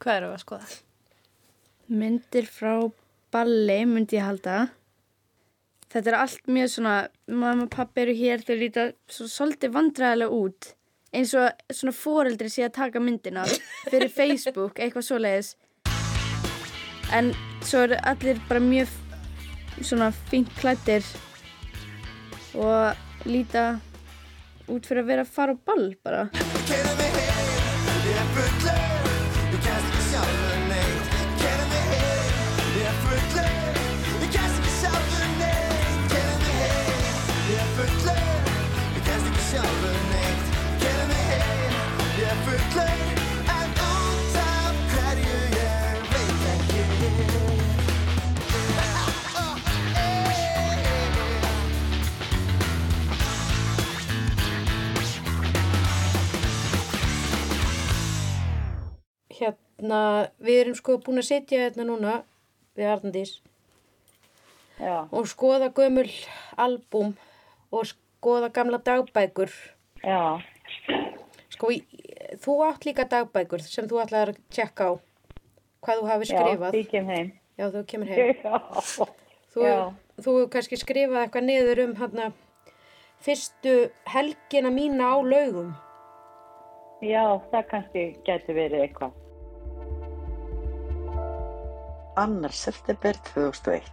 Hvað eru að skoða? Myndir frá balli myndi ég halda. Þetta er allt mjög svona, mamma og pappi eru hér, þau líta svo svolítið vandræðilega út. Eins og svona foreldri sé að taka myndina fyrir Facebook, eitthvað svoleiðis. En svo eru allir bara mjög svona fínt klættir og líta út fyrir að vera að fara á ball bara. Hérna, við erum sko búin að setja hérna núna við Arnandís Já, og skoða gömul albúm og skoða gamla dagbækur. já, Sko, þú átt líka dagbækur sem þú ætlaðir að tjekka á hvað þú hafi já, skrifað. því kem heim. Já, þú kemur heim. Já, Þú, Já. þú kannski skrifað eitthvað niður um hérna fyrstu helgina mína á laugum. já, það kannski gæti verið eitthvað. Annar september 2001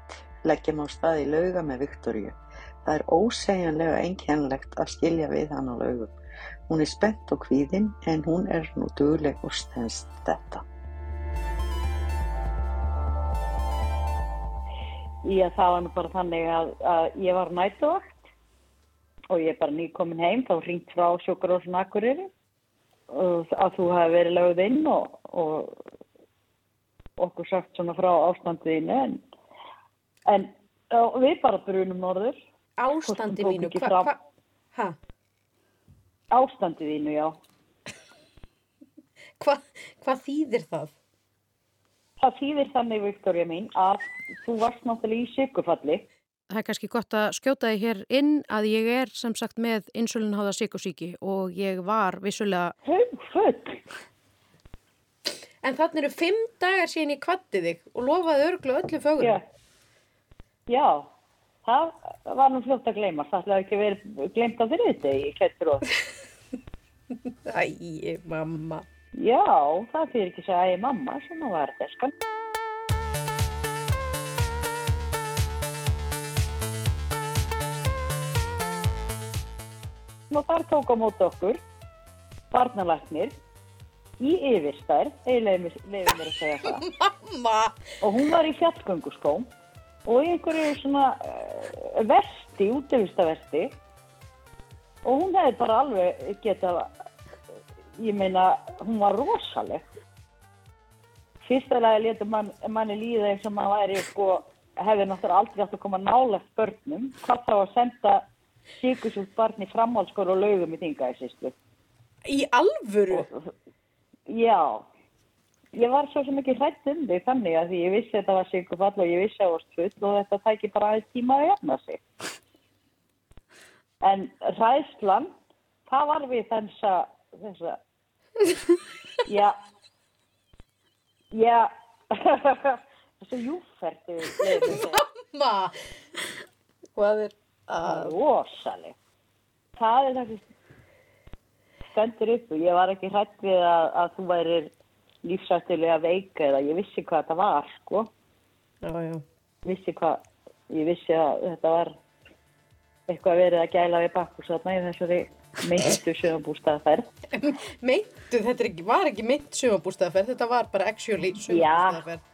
leggjum á stað í lauga með Viktoríu. Það er ósegjanlega einkennlegt að skilja við hann á laugum. Hún er spennt og kvíðin en hún er nú dugleg og stendst þetta. Já, það var nú bara þannig að, að ég var nættuvakt og ég er bara nýkomin heim, þá hringt frá sjókarósun Akureyri og að þú hafi verið lögð inn og, og okkur sagt svona frá ástandiðinu en, en við bara brunum norður, Ástandi tók mínu. ekki Hva, fram. hva, ha, ástandiðinu, já. hva, hvað þýðir það? Það þýðir þannig, Viktoria mín, að þú varst náttúrulega í sykurfalli. Það er kannski gott að skjóta því hér inn að ég er sem sagt með insulinháða sykusíki og ég var vissulega... Haugfull. En þannig eru fimm dagar síðan ég kvatti þig og lofaði örglu öllu fögur. Já. Já, það var nú fljótt að gleyma. Það ætlaði ekki verið gleymt á fyrir þetta í klættur og... Æ, mamma. Já, það fyrir ekki að segja ægi mamma, svona var þetta skan. Og þar tók á móti okkur barnalæknir í yfirstærð, eða leiðum mér að segja það. Mamma! og hún var í fjallgönguskóm og í einhverju svona uh, vesti, útivistavesti og hún hefði bara alveg getað ég meina, hún var rosaleg fyrsta lagi letur man, manni líða eins og maður væri sko, hefði náttúrulega aldrei átt að koma nálegt börnum hvað þá að senda síkusútt barn í framhaldsskóla og laugum í þingaðisíslu Í alvöru? Já, ég var svo sem ekki hrætt um þig þannig að því ég vissi að þetta var sigurfall og ég vissi að það var full og þetta tæki bara aðeins tíma að jafna sig. En hræðslan, það var við þessa, þessa, já, já, þessu júferdi, Mamma! Hvað er að... rosaleg. Það er þessi stendur upp og ég var ekki hrætt við að, að þú værir lífsættilega veika eða ég vissi hvað þetta var, sko. Já, já. Vissi hvað, ég vissi að þetta var eitthvað verið að gæla við bakkus þarna í þessari meintu sjöfambústaðaferð. Meintu, þetta ekki, var ekki meint sumabústaðaferð, þetta var bara actually sumabústaðaferð.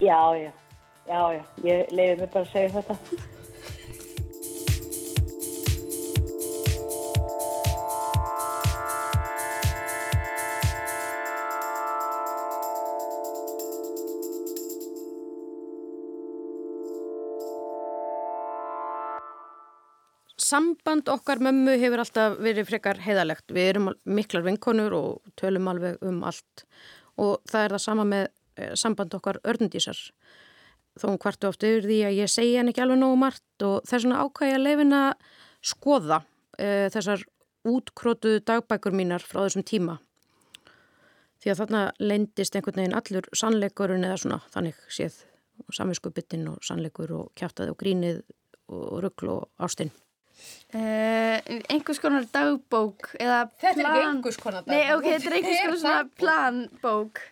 Já, já, já, já, ég leiði mig bara að segja þetta. Samband okkar mömmu hefur alltaf verið frekar heiðalegt. Við erum miklar vinkonur og tölum alveg um allt og það er það sama með eh, samband okkar örnundísar. Þó hún kvartu oft yfir því að ég segja henni ekki alveg nógu margt og það er svona ákvæði að leifina skoða e, þessar útkrótuðu dagbækur mínar frá þessum tíma. því að þarna lendist einhvern veginn allur sannleikurinn eða svona þannig séð samvinskubyttin og sannleikur og kjátaði og grínið og ruggl og ástinn. Uh, einhvers konar dagbók eða plan konar Nei, ok, þetta er einhvers konar svona planbók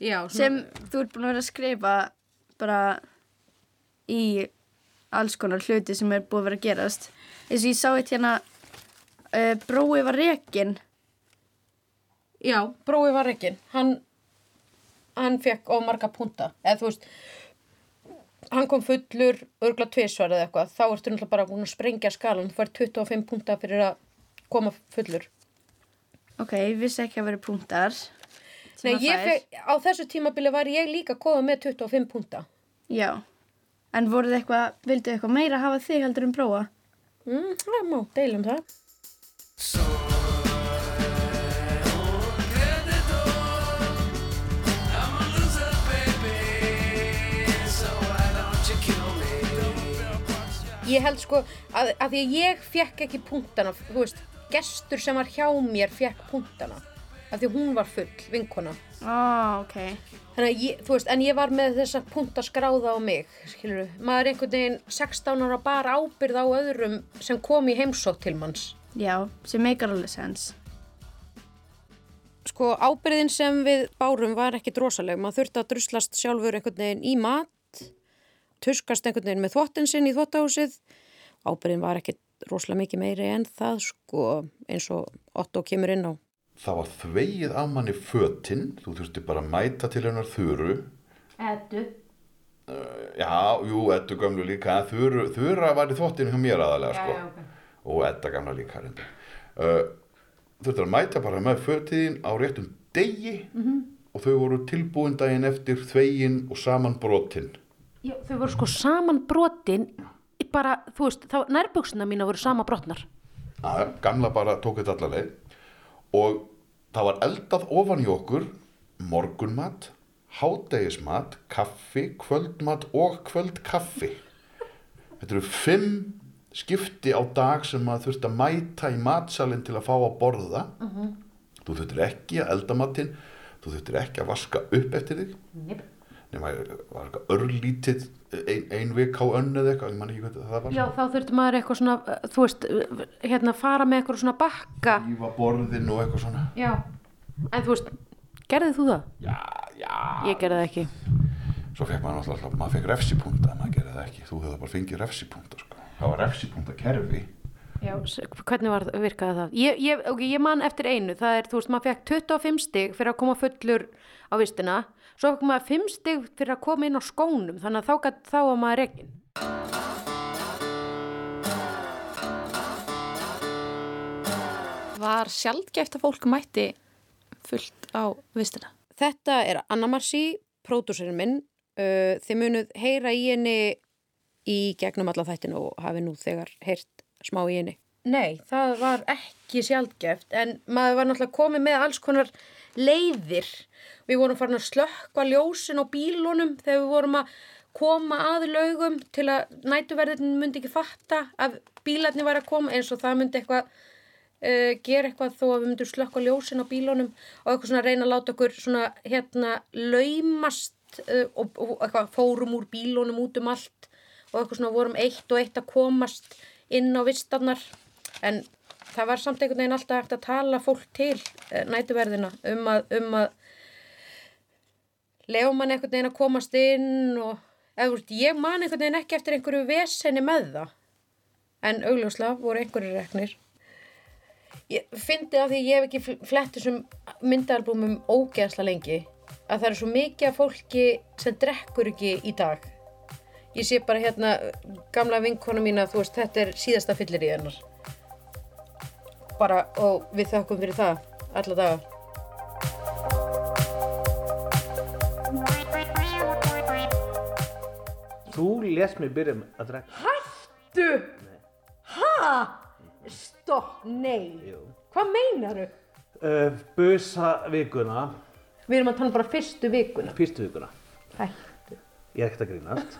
Já, svona, sem þú ert búin að vera að skrifa bara í alls konar hluti sem er búin að vera að gerast eins og ég sá eitt hérna uh, Brói var rekin já, brói var ekki. Hann, hann fekk of marga punta. Eða þú veist, hann kom fullur, örgla tvisvar eða eitthvað. Þá ertu náttúrulega bara búin að sprengja skalan. Þú fær 25 punta fyrir að koma fullur. Ok, ég vissi ekki að vera punktar sem Nei, ég á þessu tímabili var ég líka að koma með 25 punta. Já, en voruð eitthvað, vildu eitthvað meira hafa þig heldur en Bróa? Mm, það má deilum það. Ég held sko að, að því að ég fekk ekki punktana, þú veist, gestur sem var hjá mér fekk punktana. Af því hún var full, vinkona. Ó, ok. Þannig að ég, veist, en ég var með þessa punta skráða á mig, skilur Maður er einhvern veginn 16 ára bara ábyrð á öðrum sem kom í heimsótt til manns. Já, sem meikar alveg sens. Sko, ábyrðin sem við bárum var ekki drosaleg. Maður þurfti að druslast sjálfur einhvern veginn í mat, tuskast einhvern veginn með þvottin sinn í þvottahúsið. Ábyrðin var ekki rosalega mikið meiri en það, sko, eins og Otto kemur inn á. Það var þvegið af manni fötinn, þú þurfti bara að mæta til hennar þuru. Eddu. Já, jú, Eddu gamlu líka, en þuru, þura var í þvottinu hjá mér aðalega, sko. já, ok. Og Edda gamla líka. Uh, þurfti að mæta bara með fötiðin á réttum degi og þau voru tilbúin daginn eftir þvegin og saman brotinn. Já, þau voru sko saman brotin, bara, þú veist, þá nærbuksuna mína voru sama brotnar. Já, gamla bara tók þetta alla leið og það var eldað ofan í okkur morgunmat, hádegismat, kaffi, kvöldmat og kvöldkaffi. Þetta eru fimm skipti á dag sem maður þurfti að mæta í matsalinn til að fá að borða. Þú þurftir ekki að elda matinn, þú þurftir ekki að vaska upp eftir þig. Nei. Nema var eitthvað örlítið ein, ein vik á önn eða eitthvað, ég man ekki hvað það var. Já, þá þurfti maður eitthvað svona, uh, þú veist, hérna fara með eitthvað svona bakka. Ífa borðin og eitthvað svona. Já. En þú veist, gerðið þú það? Já, já. Ég gerði það ekki. Svo fekk maður náttúrulega, maður fekk refsipunta maður gerði það ekki, þú hefði bara fengið refsipunta sko. Það var refsipunta kerfi Já, hvernig var, virkaði það? Ég, ég, okay, ég man eftir einu, það er, þú veist, maður fekk 25 stig fyrir að koma fullur á vistina, svo fekk maður 5 stig fyrir að koma inn á skónum, þannig að þá, þá var maður reygin. Var sjaldgæft að fólk mætti fullt á vistina? Þetta er Anna Marci, pródúserinn minn, uh, þið munuð heyra í henni í gegnum alla þættinu og hafi nú þegar heyrt smá í henni. Nei, það var ekki sjaldgæft en maður var náttúrulega komið með alls konar leiðir. Við vorum farin að slökkva ljósin á bílunum þegar við vorum að koma að laugum til að nætuverðin myndi ekki fatta að bílarnir væri að koma eins og það myndi eitthvað uh, gera eitthvað þó að við myndum slökka ljósin á bílunum og eitthvað svona reyna að láta okkur svona hérna laumast uh, og, og eitthvað fórum úr bílunum út um allt og eitthvað svona vorum eitt og eitt að komast inn á vistarnar en það var samt einhvern veginn alltaf hægt að tala fólk til uh, nætuverðina um að, um að lefa mann einhvern veginn að komast inn og eða ég man einhvern veginn ekki eftir einhverju vesenni með það. En augljóslega voru einhverju reknir. Ég fyndi af því að ég hef ekki fl- flett þessum myndaalbumum ógeðsla lengi að það er svo mikið af fólki sem drekkur ekki í dag. Ég sé bara hérna gamla vinkonu mína, þú veist, þetta er síðasta fyllir í hennar bara og við þökkum fyrir það alla daga Þú lést mig byrja með að drekka. Du, ha stopp, nei Jú. hvað meinaru? Uh, busa vikuna, Við erum að tala bara fyrstu vikuna fyrstu vikuna. Hættu Ég er ekkert að grínast.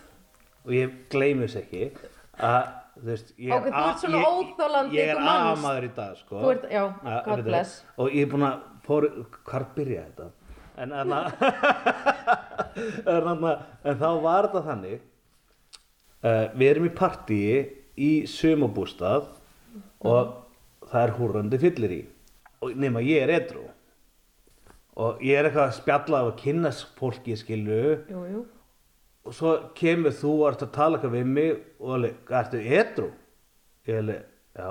Og ég gleymi þess ekki að, veist, ég Ok, þú ert svona ég- Ég er amaður í dag, sko. Ert- já, God bless. Og ég er búin að, fór, hvar byrjaði þetta? en, en, en, en, þá var þetta þannig uh, við erum í partíi í sumabústað og það er húrrandi fyllir í og nema ég er edru og ég er eitthvað að spjalla og kynnast fólki skilu Jú, jú. Og svo kemur þú og ert að tala eitthvað við mig og alveg, ertu edru? Ég alveg, já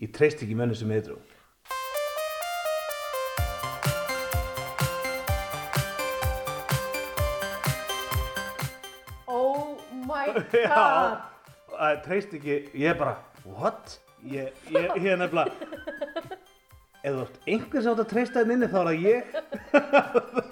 ég treyst ekki menni sem edru Oh my Já, það treyst ekki, ég er bara, what? Ég, er nefnilega, ef þú ert einhvers átt að treysta þenni inni þá er það ég.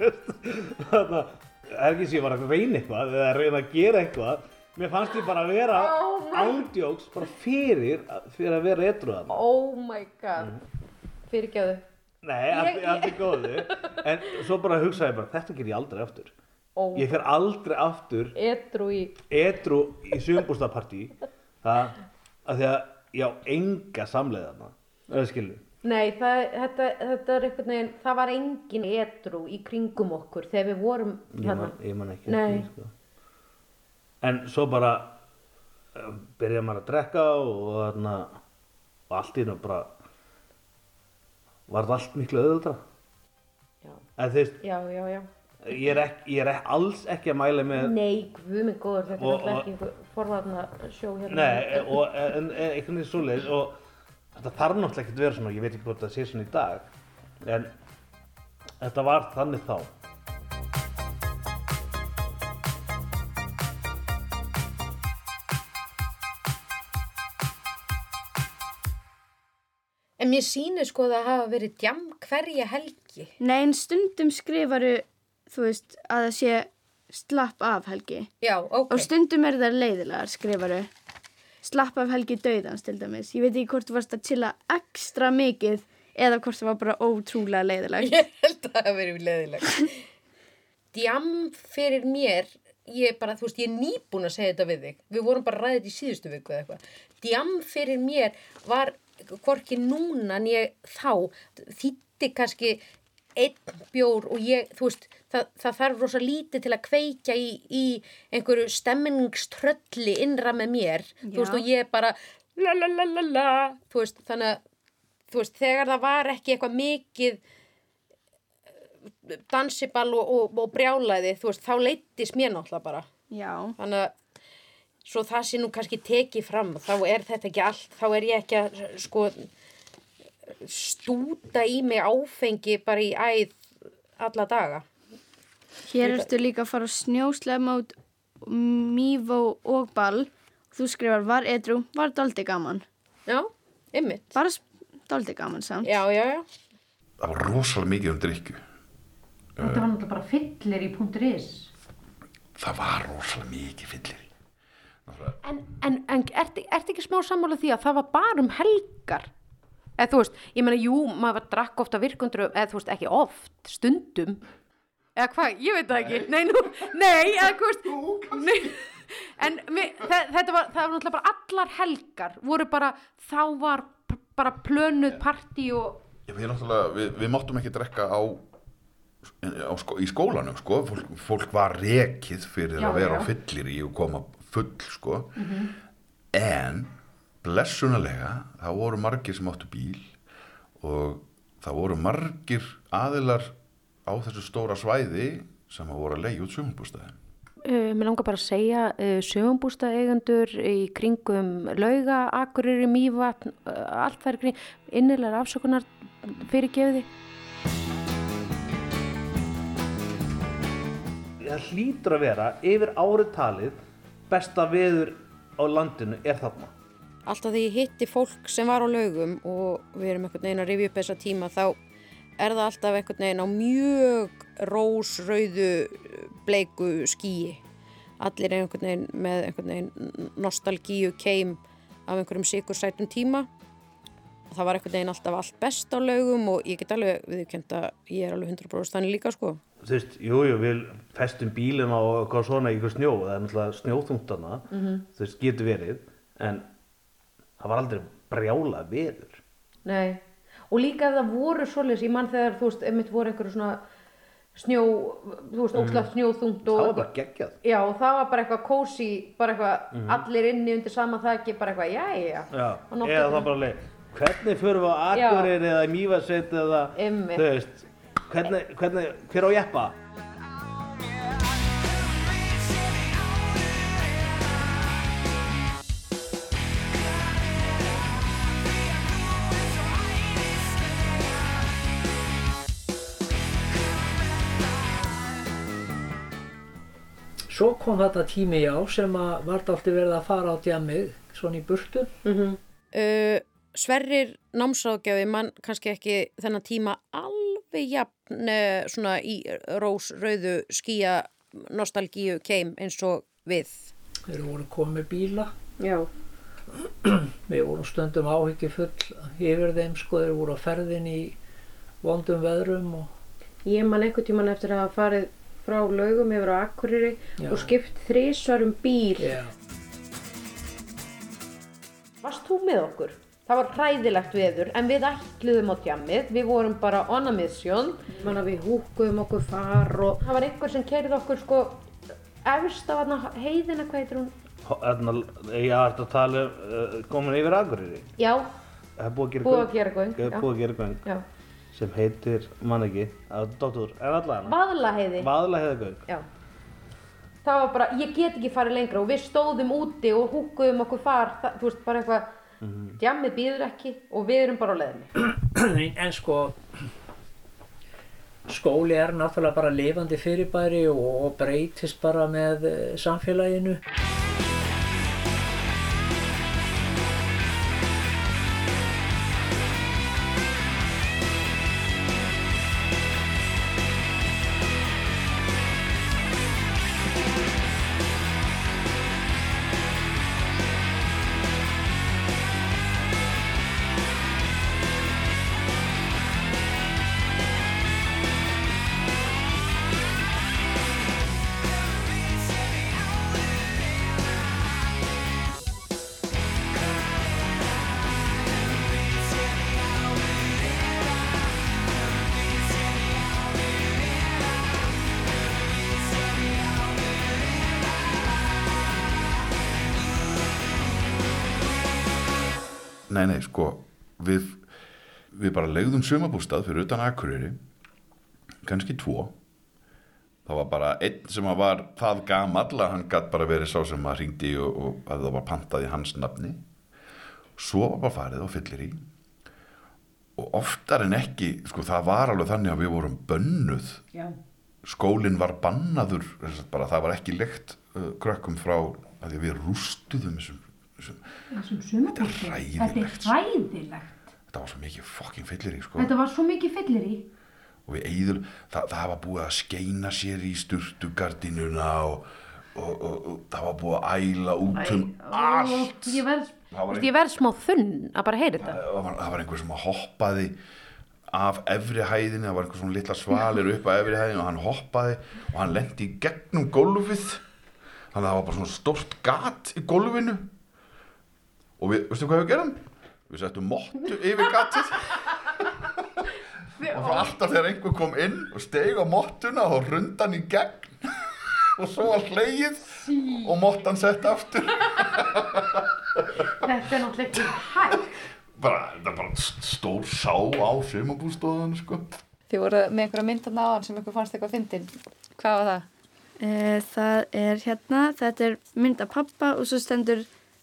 Þannig að, það er ekki sem ég var að reyna eitthvað eða reyna að gera eitthvað. Mér fannst ég bara að vera Oh ándjóks bara fyrir, fyrir að vera etru þarna. Oh my god. Fyrirgjáðu. Nei, allt, Ég- er góðu. En svo bara hugsaði ég bara, þetta ger ég aldrei aftur. Oh, Ég fer aldrei aftur Edru í... edru í sumbústapartí það að því að ég á enga samleiðana eða skilu Nei, það, þetta, þetta er einhvern veginn, það var engin edru í kringum okkur þegar við vorum þarna. ég man ekki því, sko. en svo bara uh, byrjaði maður að drekka og þarna og allt í hennu bara var það allt miklu auðvöldra Já, en þú veist, já, já. já. ég er, ekki, ég er ekki, alls ekki að mæla með Nei, guð minn góður, þetta er alltaf ekki forvarna sjó hérna. Nei, og einhvern veginn svoleiðis og þetta þarf náttúrulega ekki að vera svona, ég veit ekki hvort það sé svona í dag en þetta var þannig þá En mér sýnir sko það að hafa verið djam hverja helgi. Nei, en stundum skrifaru, þú veist, að það sé slapp af helgi. Já, ok. Og stundum er það leiðilegar skrifaru. Slapp af helgi dauðans til dæmis. Ég veit ekki hvort þú varst að chilla ekstra mikið eða hvort það var bara ótrúlega leiðilegt. Ég held að það hafi verið leðilegt. Djam fyrir mér, ég bara, þú veist, ég er nýbúin að segja þetta við þig. Við vorum bara ræðið í síðustu viku eða eitthvað. Djam fyrir mér var hvorki núna en ég þá þýtti kannski einn bjór og ég, þú veist, það, það þarf rosa lítið til að kveikja í, í einhverju stemningströlli innra með mér, þú veist, Já. og ég bara la la la la la, þú veist, þannig að, þú veist, þegar það var ekki eitthvað mikið dansiball og, og, og brjálæði, þú veist, þá leittist mér náttúrulega bara. Já. Þannig að svo það sé nú kannski tekið fram, þá er þetta ekki allt, þá er ég ekki að sko stúta í mig áfengi bara í æð alla daga. Hér ertu líka að fara á snjóslemót, mývó og ball. Þú skrifar var edru, var daldi gaman. Já, ymmit. Bara s- daldi gaman samt. Já, já, já. Það var rosalega mikið um drikju. Þetta var náttúrulega bara fyllir í punktur is. Það var rosalega mikið fyllir í. En, en, en ertu ert ekki smá sammála því að það var bara um helgar? Eða þú veist, ég meina, jú, maður var drakk ofta virkundur, eða þú veist, ekki oft, stundum. Eða hvað, ég veit það ekki. Nei, nú, nei, eða nei. En þe- þetta var, það var náttúrulega bara allar helgar, voru bara, þá var bara plönuð partí og, Já, við, náttúrulega, við, við máttum ekki drekka á, á sko, í skólanum sko. fólk, fólk var rekið fyrir Já, að vera já. á fyllir í og koma full sko. en blessunarlega það voru margir sem áttu bíl og það voru margir aðilar á þessu stóra svæði sem að voru að leiða út sumumbústæðin uh, mér langar bara að segja, uh, sögumbústa eigendur í kringum lauga, akurir í mývatn, uh, allt það er kring, innilegar afsökunar fyrir gefiði. það hlýtur að vera yfir árið talið besta veður á landinu er þarna Alltaf því ég hitti fólk sem var á laugum og við erum einhvern veginn að rifja upp þessa tíma þá er það alltaf einhvern veginn á mjög rósrauðu bleiku skíi. Allir er einhvern veginn með einhvern veginn nostalgíu keim af einhverjum sikursætum tíma. Og það var einhvern veginn alltaf allt best á laugum og ég get alveg viðkjönd að ég er alveg 100% þannig líka sko. þú veist, jújú, jú, við festum bílum á eitthvað svona í eitthvað snjó það er náttúrulega snjóþungtana Mhm. þú veist, getur verið en það var aldrei brjála veður Nei, og líka ef það voru svoleiðis, ég mann þegar þú veist, einmitt voru einhverju svona snjó, þú veist, óslátt snjóþungt það var og bara geggjað. Já, og það var bara eitthvað kósi bara eitthvað, allir inni undir sama þakki bara eitthvað, Já, Og nóttin- eða það bara leið. Hvernig förum við á Já. Akureyri eða Mývarsveit eða Einmitt. þú veist hvernig, hvernig, hver á jeppa? Svo kom þetta tími já sem að vart alltaf verið að fara á djamið svona í burtu. uh, Sverrir námsráðgjafi mann kannski ekki þennan tíma alveg jafn uh, svona í rós rauðu skýja nostalgíu keim eins og við Þeir voru komið bíla. Já, Við vorum stundum áhyggjufull yfir þeim sko, þeir voru á ferðin í vondum veðrum og ég man einhvern tíman eftir að hafa farið frá laugum yfir á Akureyri Já. og skipt þrísvar um bíl já, Varst þú með okkur? Það var hræðilegt veður en við ætluðum á djammið, við vorum bara on a mission, manna við húkuðum okkur far og það var einhver sem keirði okkur sko efst á heiðina, hvað heitir hún? Þarna, ég ætti að tala um uh, komin yfir Akureyri Já, Það er búið að gera Búið að göng. gera göng, Það já. Búið að gera göng já, sem heitir, mann ekki, að dóttur, er allan vaðlaheiði, Vaðla heiðagöng já. Það var bara, ég get ekki farið lengra og við stóðum úti og húkuðum okkur far, það, þú veist, bara eitthvað, djammið býður ekki og við erum bara á leiðinni. en sko skóli er náttúrulega bara lifandi fyrirbæri og, og breytist bara með eh, samfélaginu. Nei, nei, sko, við, við bara legðum sumabústað fyrir utan Akureyri, kannski tvo. Það var bara einn sem var það gamall að hann gætt bara verið sá sem að ringdi og, og að það var pantað í hans nafni. Svo var bara farið og fyllir í. Og oftar en ekki, sko, það var alveg þannig að við vorum bönnuð. Já. Skólinn var bannaður, bara það var ekki leikt uh, krökkum frá að við rústuðum þessum. Þetta er hræðilegt. Þetta er hræðilegt. þetta var svo mikið fucking fyllir í, sko. Þetta var svo mikið fyllir í. og við eigðum, það, það var búið að skeina sér í sturtugardinuna og, og, og, og það var búið að æla út um allt Ég verð, Ég verð smá þunn að bara heyra þetta. það, var, það var einhver sem að hoppaði af efri hæðinni, það var einhver svona litla svalir upp að efri hæðinni og hann hoppaði og hann lendi í gegnum gólfið þannig að það var bara svona stórt gat í gólfinu og við, veistu hvað við gerum? Við settum mottu yfir gatið og svo alltaf þegar einhver kom inn og steg á mottuna og rundan í gegn og svo var hleið og mottan sett aftur þetta er náttúrulega ekki hægt. bara, þetta er bara st- stór sá á sumabústofan sko. Þið voru með einhverja mynd þarna áðan sem ykkur fannst eitthvað fyndin. Hvað var það? Eh, Það er hérna, þetta er mynd af pappa og svo stendur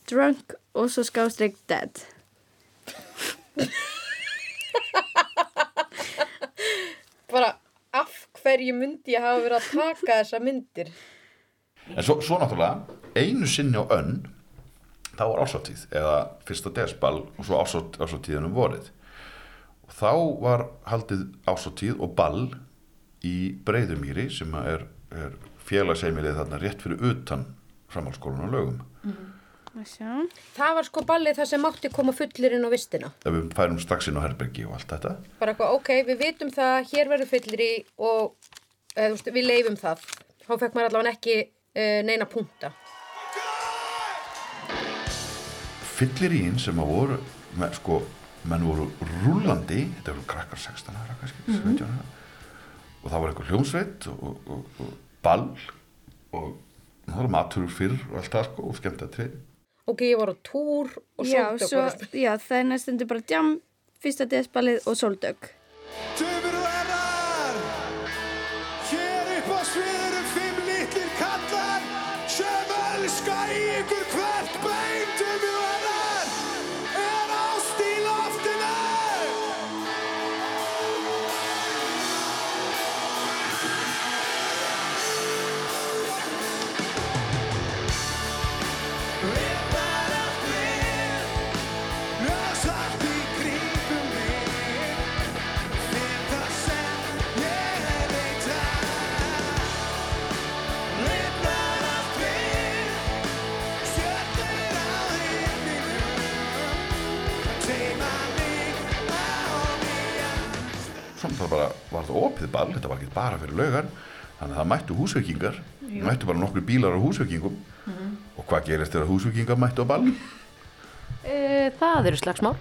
drunk og svo skástrík dead. Bara af hverju myndi ég hafa verið að taka þessa myndir? en svo, svo náttúrulega einu sinni á önn þá var ásáttíð eða fyrsta desbal og svo ásáttíðunum vorið og þá var haldið ásáttíð og ball í Breiðumýri sem er, er félagsheimilið þarna rétt fyrir utan framhalskólan og lögum Að sjá. Það var sko ballið það sem mátti koma fullir inn á vistina. ef við færum strax inn á herbergi og allt þetta Bara eitthvað, ok, við vitum það, hér verður fullir í og þú veist, við leifum það. Þá fekk maður allavega ekki uh, neina punta. fyllirín sem að voru með, sko, menn voru rúlandi þetta voru krakkar 16 ára kannski, 17 ára og það var eitthvað hljómsveit og, og, og, ball og það var matur fyrr og allt það sko og skemmt að trið Ok, ég var á túr og já, sótti svo, já, það er næstundu bara djam, fyrsta desballið og sóldögg. Dömur og herrar, hér upp á sviðinu fimm litlir kallar sem elska í ykkur hvert bara fyrir laugan. Þannig að það mættu húsveikingar mættu bara nokkru bílar á húsveikingum og hvað gerist þegar húsveikingar mættu á ball? E, það eru slagsmál.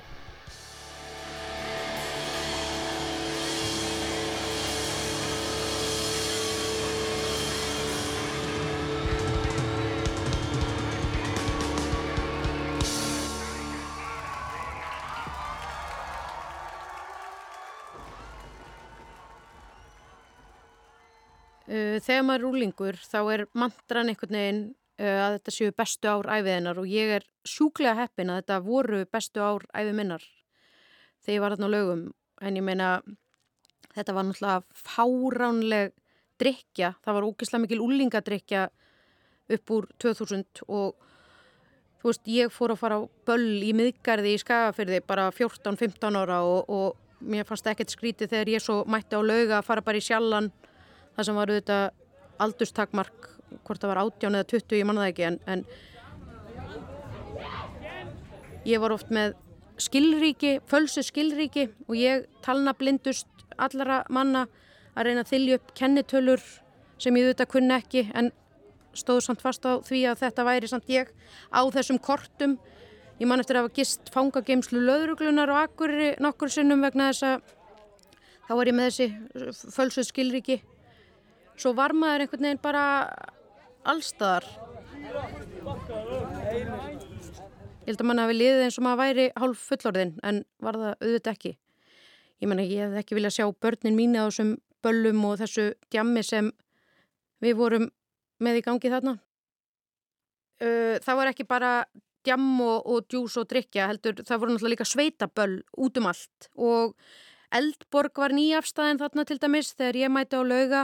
Þegar maður er rúlingur þá er mantran einhvern veginn uh, að þetta séu bestu ár æfiðinnar og ég er sjúklega heppin að þetta voru bestu ár æfi minnar þegar ég var þarna á lögum en ég meina þetta var náttúrulega fáránleg drikja, það var ógeðslega mikil úlingadrikja upp úr 2000 og þú veist ég fór að fara á böll í miðgarði í Skagafyrði bara 14-15 ára og, og mér fannst ekkert skrítið þegar ég svo mætti á lauga að fara bara í sjallan það sem var auðvitað aldurstakmark hvort það var 18 eða 20, ég manna það ekki en, en ég var oft með skilríki, fölsu skilríki og ég talna blindust allara manna að reyna að þylja upp kennitölur sem ég auðvitað kunni ekki en stóð samt fast á því að þetta væri samt ég á þessum kortum. Ég man eftir að hafa gist fangageimslu löðruglunar og akkurri nokkur sinnum vegna þess að þá var ég með þessi fölsu skilríki svo var maður einhvern veginn bara allstaðar ég held að mann hafi liðið eins og maður væri hálf fullorðin en var það auðvitað ekki. Ég menna ég hefði ekki viljað sjá börnin mín á þessum böllum og þessu djammi sem við vorum með í gangi þarna. Það var ekki bara djamm og, og djús og drikja heldur það voru náttúrulega líka sveitaböll út um allt. Og Eldborg var nýjafstæðin þarna til dæmis þegar ég mæti á lauga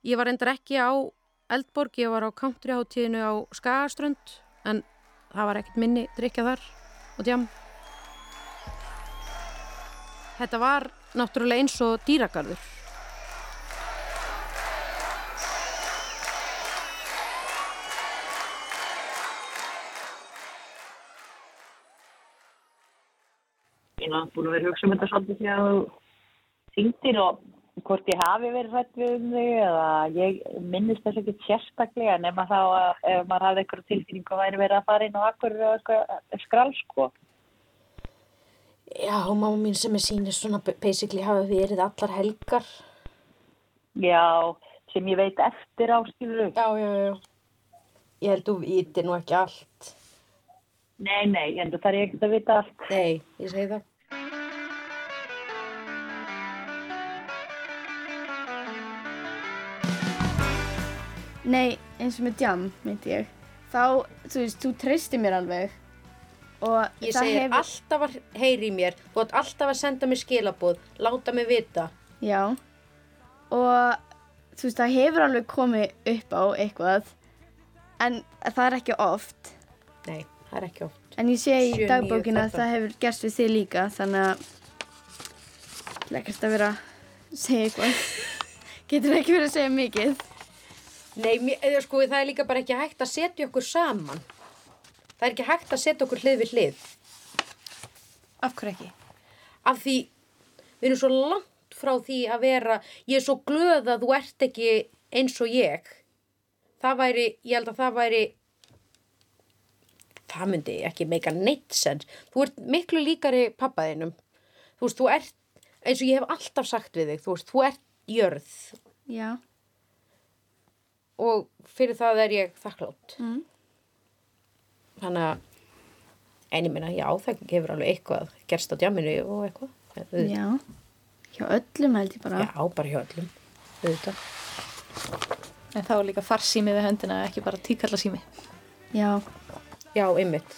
Ég var endur ekki á Eldborg, ég var á countryháttíðinu á Skagaströnd en það var ekkert minni drikja þar og djam. Þetta var náttúrulega eins og dýragarður. Ég náttúrulega búin að vera hugsa um þetta svolítið því að þú þingdir og hvort ég hafi verið hrætt við um þig eða ég minnist þess ekki sérstaklega nema þá að ef maður hafði eitthvað tilfinningu að væri verið að fara inn á akkur eitthvað skrál sko. Já, mamma mín sem er sínir svona basically hafa verið allar helgar. Já, sem ég veit eftir á skilur. Já, já, já. Ég held þú viti nú ekki allt. Nei, nei, en það er ekkert að vita allt. Nei, ég segi það. Nei, eins og með djam, myndi ég. Þá, þú veist, þú treystir mér alveg. Og Ég segir hefur- alltaf að heyri í mér, þú átt alltaf að senda mér skilabóð, láta mig vita. Já. Og þú veist, það hefur alveg komið upp á eitthvað. En það er ekki oft. Nei, það er ekki oft. En ég sé í Sjö, níu, dagbókina að það hefur gerst við þig líka, þannig að leggast að vera að segja eitthvað. Getur ekki verið að segja mikið. Nei, eða sko, það er líka bara ekki hægt að setja okkur saman. Það er ekki hægt að setja okkur hlið við hlið. Af hverju ekki? Af því við erum svo langt frá því að vera, ég er svo glöð að þú ert ekki eins og ég. Það væri, ég held að það væri, það myndi ekki meika neitt sens. Þú ert miklu líkari pappaðinum. Þú veist, þú ert, eins og ég hef alltaf sagt við þig, þú veist, þú ert jörð Já. Og fyrir það er ég þakklátt. Mm. Þannig að, en ég meina, já, það gefur alveg eitthvað gerst á djaminu og eitthvað. Auðvitað. Já. Hjá öllum held ég bara. Já, bara hjá öllum, auðvitað. En þá er líka farsími við höndina, ekki bara tíkallasími. Já. Já, ymmit.